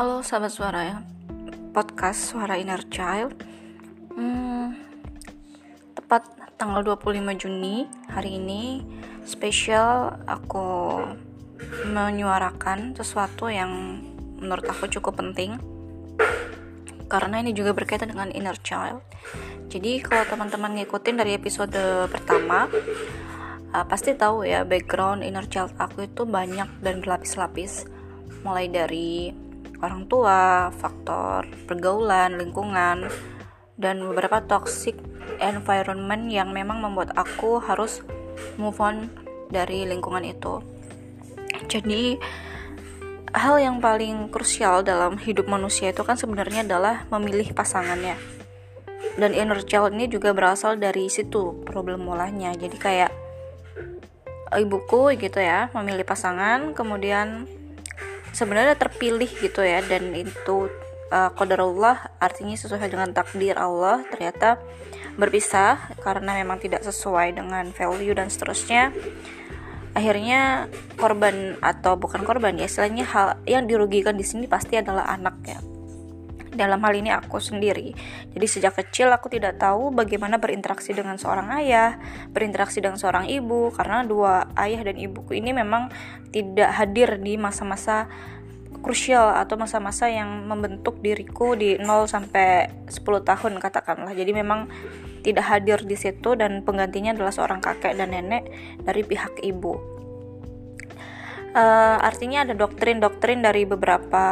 Halo sahabat suara ya. Podcast Suara Inner Child. Hmm, Tepat tanggal 25 Juni Hari ini Spesial aku Menyuarakan sesuatu yang Menurut aku cukup penting. Karena ini juga berkaitan dengan inner child. Jadi kalau teman-teman ngikutin dari episode pertama uh, Pasti tahu ya background inner child aku itu banyak dan berlapis-lapis. Mulai dari orang tua, faktor pergaulan, lingkungan, dan beberapa toxic environment yang memang membuat aku harus move on dari lingkungan itu. Jadi hal yang paling krusial dalam hidup manusia itu kan sebenarnya adalah memilih pasangannya. Dan inner child ini juga berasal dari situ problem mulanya. Jadi kayak ibuku gitu ya, memilih pasangan, kemudian sebenarnya terpilih gitu ya dan itu uh, Allah artinya sesuai dengan takdir Allah ternyata berpisah karena memang tidak sesuai dengan value dan seterusnya. Akhirnya korban atau bukan korban ya istilahnya hal yang dirugikan di sini pasti adalah anak ya dalam hal ini aku sendiri. Jadi sejak kecil aku tidak tahu bagaimana berinteraksi dengan seorang ayah, berinteraksi dengan seorang ibu karena dua ayah dan ibuku ini memang tidak hadir di masa-masa krusial atau masa-masa yang membentuk diriku di 0 sampai 10 tahun katakanlah. Jadi memang tidak hadir di situ dan penggantinya adalah seorang kakek dan nenek dari pihak ibu. Uh, artinya ada doktrin-doktrin dari beberapa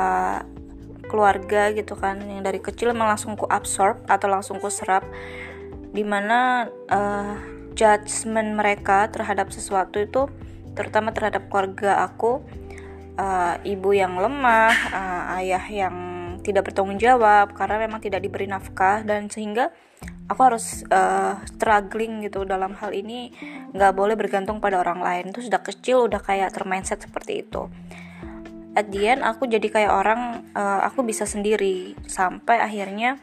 keluarga gitu kan. Yang dari kecil memang langsung ku absorb atau langsung ku serap. Di mana uh, judgement mereka terhadap sesuatu itu terutama terhadap keluarga aku uh, ibu yang lemah uh, ayah yang tidak bertanggung jawab karena memang tidak diberi nafkah dan sehingga aku harus uh, struggling gitu dalam hal ini. Nggak boleh bergantung pada orang lain. Itu sudah kecil udah kayak termindset seperti itu at the end aku jadi kayak orang uh, aku bisa sendiri. Sampai akhirnya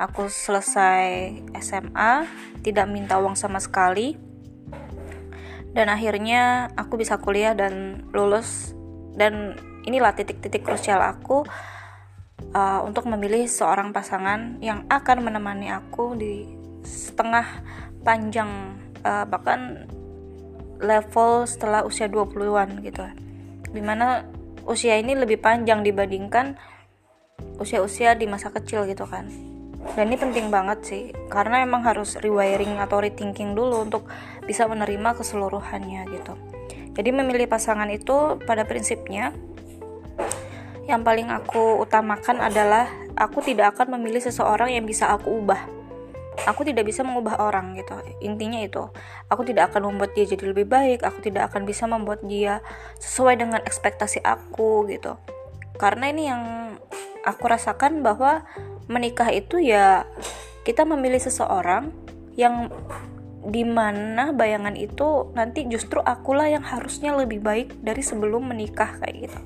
aku selesai SMA tidak minta uang sama sekali. Dan akhirnya aku bisa kuliah dan lulus. Dan inilah titik-titik krusial aku uh, untuk memilih seorang pasangan yang akan menemani aku di setengah panjang uh, bahkan level setelah usia 20-an gitu. Di mana usia ini lebih panjang dibandingkan usia-usia di masa kecil gitu kan. Dan ini penting banget sih karena emang harus rewiring atau rethinking dulu untuk bisa menerima keseluruhannya gitu. Jadi memilih pasangan itu pada prinsipnya yang paling aku utamakan adalah aku tidak akan memilih seseorang yang bisa aku ubah aku tidak bisa mengubah orang gitu. Intinya itu aku tidak akan membuat dia jadi lebih baik aku tidak akan bisa membuat dia sesuai dengan ekspektasi aku gitu. Karena ini yang aku rasakan bahwa menikah itu ya kita memilih seseorang yang di mana bayangan itu nanti justru akulah yang harusnya lebih baik dari sebelum menikah kayak gitu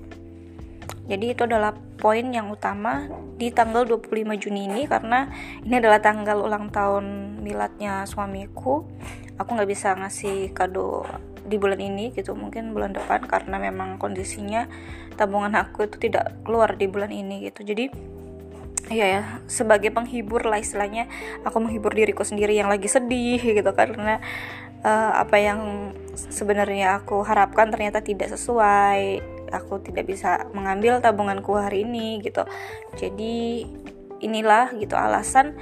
jadi itu adalah poin yang utama di tanggal 25 Juni ini karena ini adalah tanggal ulang tahun miladnya suamiku. Aku nggak bisa ngasih kado di bulan ini gitu, mungkin bulan depan karena memang kondisinya tabungan aku itu tidak keluar di bulan ini gitu. Jadi Iya ya, sebagai penghibur lah istilahnya aku menghibur diriku sendiri yang lagi sedih gitu karena uh, apa yang sebenarnya aku harapkan ternyata tidak sesuai. Aku tidak bisa mengambil tabunganku hari ini gitu. Jadi inilah gitu alasan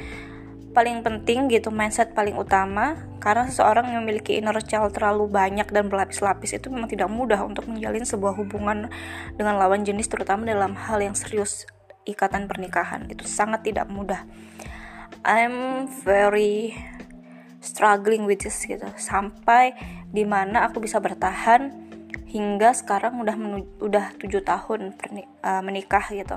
paling penting gitu mindset paling utama. Karena seseorang yang memiliki inner child terlalu banyak dan berlapis-lapis itu memang tidak mudah untuk menjalin sebuah hubungan dengan lawan jenis terutama dalam hal yang serius ikatan pernikahan itu sangat tidak mudah. I'm very struggling with this gitu. Sampai di mana aku bisa bertahan hingga sekarang udah udah tujuh tahun uh, menikah gitu.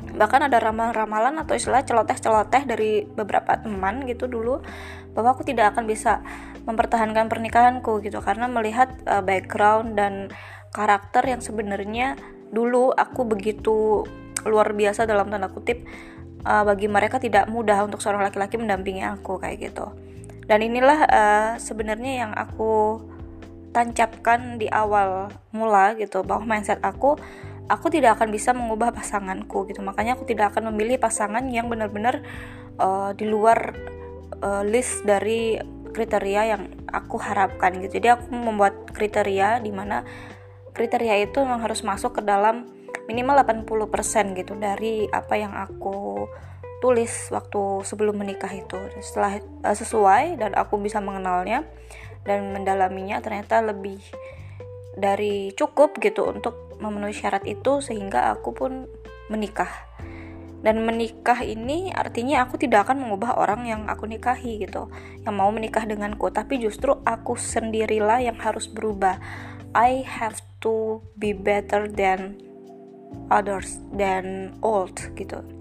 Bahkan ada ramalan-ramalan atau istilah celoteh-celoteh dari beberapa teman gitu dulu bahwa aku tidak akan bisa mempertahankan pernikahanku gitu. Karena melihat uh, background dan karakter yang sebenarnya dulu aku begitu luar biasa dalam tanda kutip uh, bagi mereka tidak mudah untuk seorang laki-laki mendampingi aku kayak gitu dan inilah uh, sebenarnya yang aku tancapkan di awal mula gitu bahwa mindset aku aku tidak akan bisa mengubah pasanganku gitu. Makanya aku tidak akan memilih pasangan yang benar-benar uh, di luar uh, list dari kriteria yang aku harapkan gitu. Jadi aku membuat kriteria di mana kriteria itu memang harus masuk ke dalam minimal 80% gitu dari apa yang aku tulis waktu sebelum menikah itu. Setelah uh, sesuai dan aku bisa mengenalnya dan mendalaminya ternyata lebih dari cukup gitu untuk memenuhi syarat itu sehingga aku pun menikah. Dan menikah ini artinya aku tidak akan mengubah orang yang aku nikahi gitu yang mau menikah denganku. Tapi justru aku sendirilah yang harus berubah. I have to be better than others than old gitu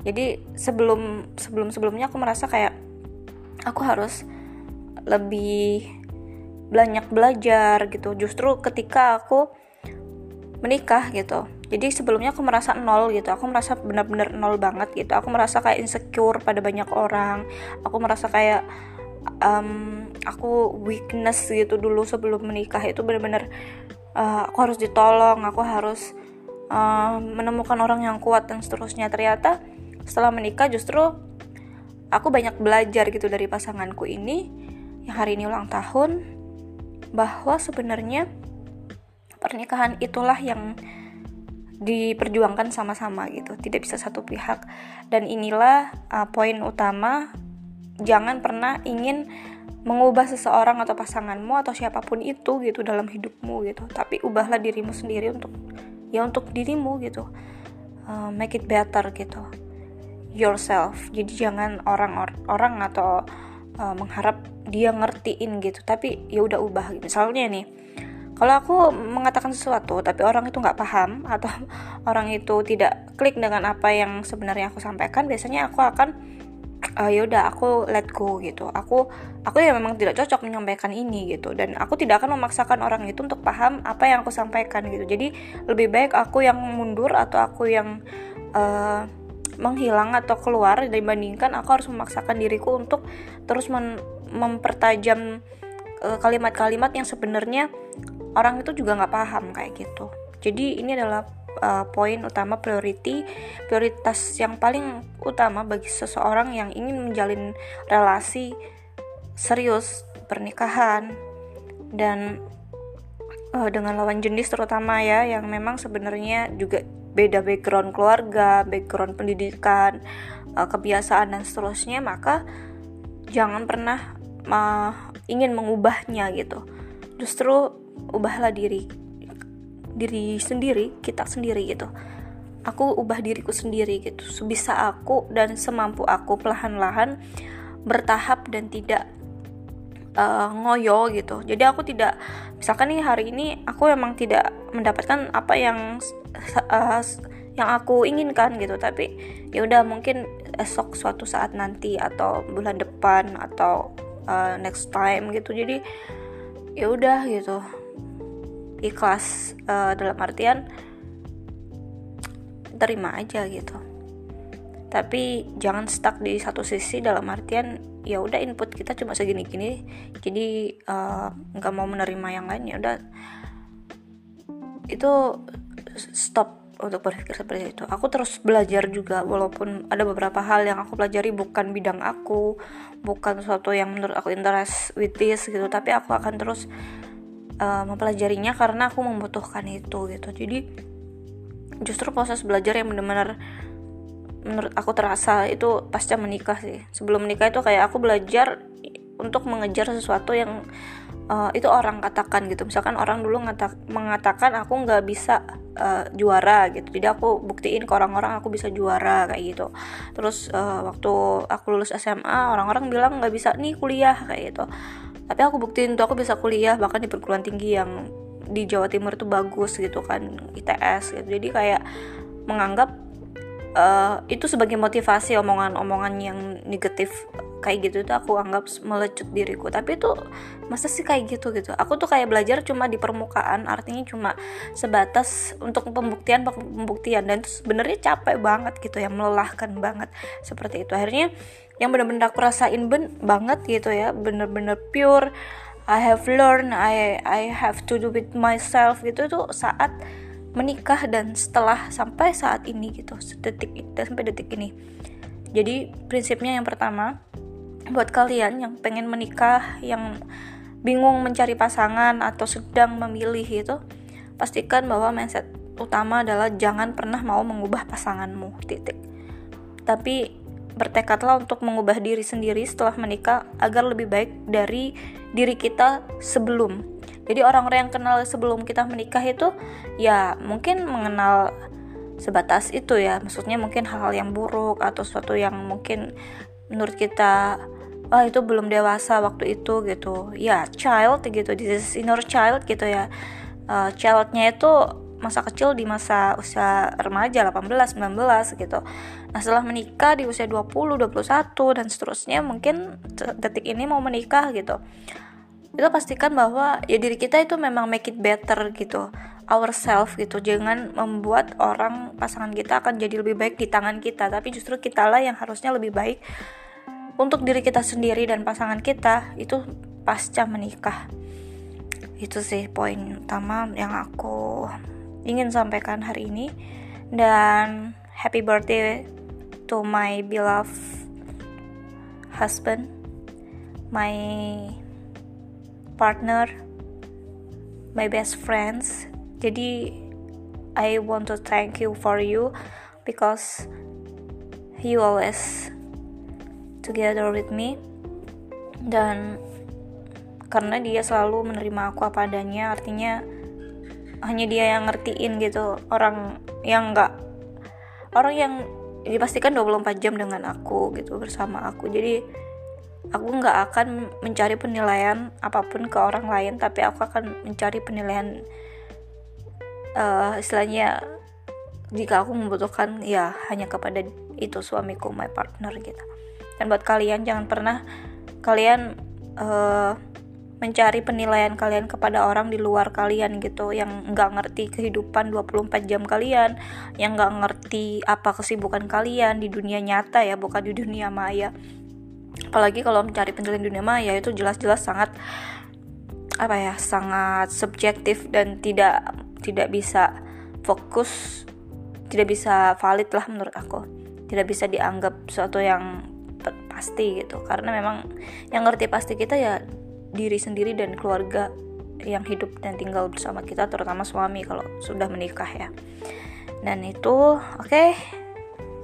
jadi sebelum sebelum sebelumnya aku merasa kayak aku harus lebih banyak belajar gitu. Justru ketika aku menikah gitu. Jadi sebelumnya aku merasa nol gitu. Aku merasa benar-benar nol banget gitu. Aku merasa kayak insecure pada banyak orang. Aku merasa kayak um, aku weakness gitu dulu sebelum menikah. Itu benar-benar uh, aku harus ditolong. Aku harus uh, menemukan orang yang kuat dan seterusnya. Ternyata setelah menikah justru aku banyak belajar gitu dari pasanganku ini yang hari ini ulang tahun bahwa sebenarnya pernikahan itulah yang diperjuangkan sama-sama gitu tidak bisa satu pihak. Dan inilah uh, poin utama jangan pernah ingin mengubah seseorang atau pasanganmu atau siapa pun itu gitu dalam hidupmu gitu tapi ubahlah dirimu sendiri untuk ya untuk dirimu gitu. Uh, make it better gitu yourself. Jadi jangan orang or, orang atau uh, mengharap dia ngertiin gitu. Tapi ya udah ubah misalnya nih kalau aku mengatakan sesuatu tapi orang itu nggak paham atau orang itu tidak klik dengan apa yang sebenarnya aku sampaikan biasanya aku akan uh, ya udah aku let go gitu. Aku aku ya memang tidak cocok menyampaikan ini gitu. Dan aku tidak akan memaksakan orang itu untuk paham apa yang aku sampaikan gitu. Jadi lebih baik aku yang mundur atau aku yang uh, menghilang atau keluar dibandingkan aku harus memaksakan diriku untuk terus mempertajam eh, kalimat-kalimat yang sebenarnya orang itu juga nggak paham kayak gitu. Jadi ini adalah uh, poin utama priority prioritas yang paling utama bagi seseorang yang ingin menjalin relasi serius pernikahan dan uh, dengan lawan jenis terutama ya yang memang sebenarnya juga beda background keluarga, background pendidikan, uh, kebiasaan dan seterusnya, maka jangan pernah uh, ingin mengubahnya gitu. Justru ubahlah diri diri sendiri kita sendiri gitu aku ubah diriku sendiri gitu sebisa aku dan semampu aku perlahan-lahan bertahap dan tidak uh, ngoyo gitu. Jadi aku tidak misalkan nih hari ini aku emang tidak mendapatkan apa yang uh, yang aku inginkan gitu. Tapi ya udah mungkin esok suatu saat nanti atau bulan depan atau uh, next time gitu. Jadi ya udah gitu. Ikhlas uh, dalam artian terima aja gitu tapi jangan stuck di satu sisi dalam artian ya udah input kita cuma segini gini jadi eh, nggak uh, mau menerima yang lain ya udah. Itu stop untuk berpikir seperti itu. Aku terus belajar juga walaupun ada beberapa hal yang aku pelajari bukan bidang aku bukan sesuatu yang menurut aku interest with this gitu. Tapi aku akan terus uh, mempelajarinya karena aku membutuhkan itu gitu. Jadi justru proses belajar yang benar-benar menurut aku terasa itu pasca menikah sih. Sebelum menikah itu kayak aku belajar untuk mengejar sesuatu yang uh, itu orang katakan gitu. Misalkan orang dulu ngata mengatakan aku nggak bisa uh, juara gitu. Jadi aku buktiin ke orang-orang aku bisa juara kayak gitu. Terus uh, waktu aku lulus SMA orang-orang bilang nggak bisa nih kuliah kayak gitu. Tapi aku buktiin tuh aku bisa kuliah bahkan di perguruan tinggi yang di Jawa Timur itu bagus gitu kan ITS gitu. Jadi kayak menganggap uh, itu sebagai motivasi omongan-omongan yang negatif kayak gitu itu aku anggap melecut diriku. Tapi itu masa sih kayak gitu gitu? Aku tuh kayak belajar cuma di permukaan artinya cuma sebatas untuk pembuktian pembuktian. Dan itu sebenarnya capek banget gitu ya melelahkan banget seperti itu. Akhirnya yang bener-bener aku rasain ben banget gitu ya bener-bener pure I have learned I I have to do with myself gitu tuh saat menikah dan setelah sampai saat ini gitu detik sampai detik ini. Jadi prinsipnya yang pertama buat kalian yang pengen menikah yang bingung mencari pasangan atau sedang memilih itu pastikan bahwa mindset utama adalah jangan pernah mau mengubah pasanganmu titik. Tapi bertekadlah untuk mengubah diri sendiri setelah menikah agar lebih baik dari diri kita sebelum jadi orang-orang yang kenal sebelum kita menikah itu ya mungkin mengenal sebatas itu ya. Maksudnya mungkin hal-hal yang buruk atau sesuatu yang mungkin menurut kita oh itu belum dewasa waktu itu gitu. Ya child gitu. This is inner child gitu ya. Uh, childnya itu masa kecil di masa usia remaja 18 19 gitu. Nah setelah menikah di usia 20 21 dan seterusnya mungkin detik ini mau menikah gitu itu pastikan bahwa ya diri kita itu memang make it better gitu ourselves gitu. Jangan membuat orang pasangan kita akan jadi lebih baik di tangan kita. Tapi justru kitalah yang harusnya lebih baik untuk diri kita sendiri dan pasangan kita. Itu pasca menikah. Itu sih poin utama yang aku ingin sampaikan hari ini. Dan happy birthday to my beloved husband my partner, my best friends. Jadi I want to thank you for you because you always together with me. Dan karena dia selalu menerima aku apa adanya artinya hanya dia yang ngertiin gitu. Orang yang enggak orang yang dipastikan 24 jam dengan aku gitu bersama aku. Jadi aku nggak akan mencari penilaian apa pun ke orang lain tapi aku akan mencari penilaian uh, istilahnya jika aku membutuhkan ya hanya kepada itu suamiku my partner gitu. Dan buat kalian jangan pernah kalian uh, mencari penilaian kalian kepada orang di luar kalian gitu yang nggak ngerti kehidupan 24 jam kalian yang nggak ngerti apa kesibukan kalian di dunia nyata ya bukan di dunia maya apalagi kalau mencari penilaian dunia maya itu jelas-jelas sangat apa ya sangat subjektif dan tidak tidak bisa fokus tidak bisa valid lah menurut aku. Tidak bisa dianggap sesuatu yang pasti gitu. Karena memang yang ngerti pasti kita ya diri sendiri dan keluarga yang hidup dan tinggal bersama kita terutama suami kalau sudah menikah ya. Dan itu oke. Okay.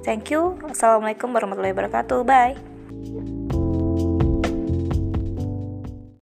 thank you. Assalamualaikum warahmatullahi wabarakatuh. Bye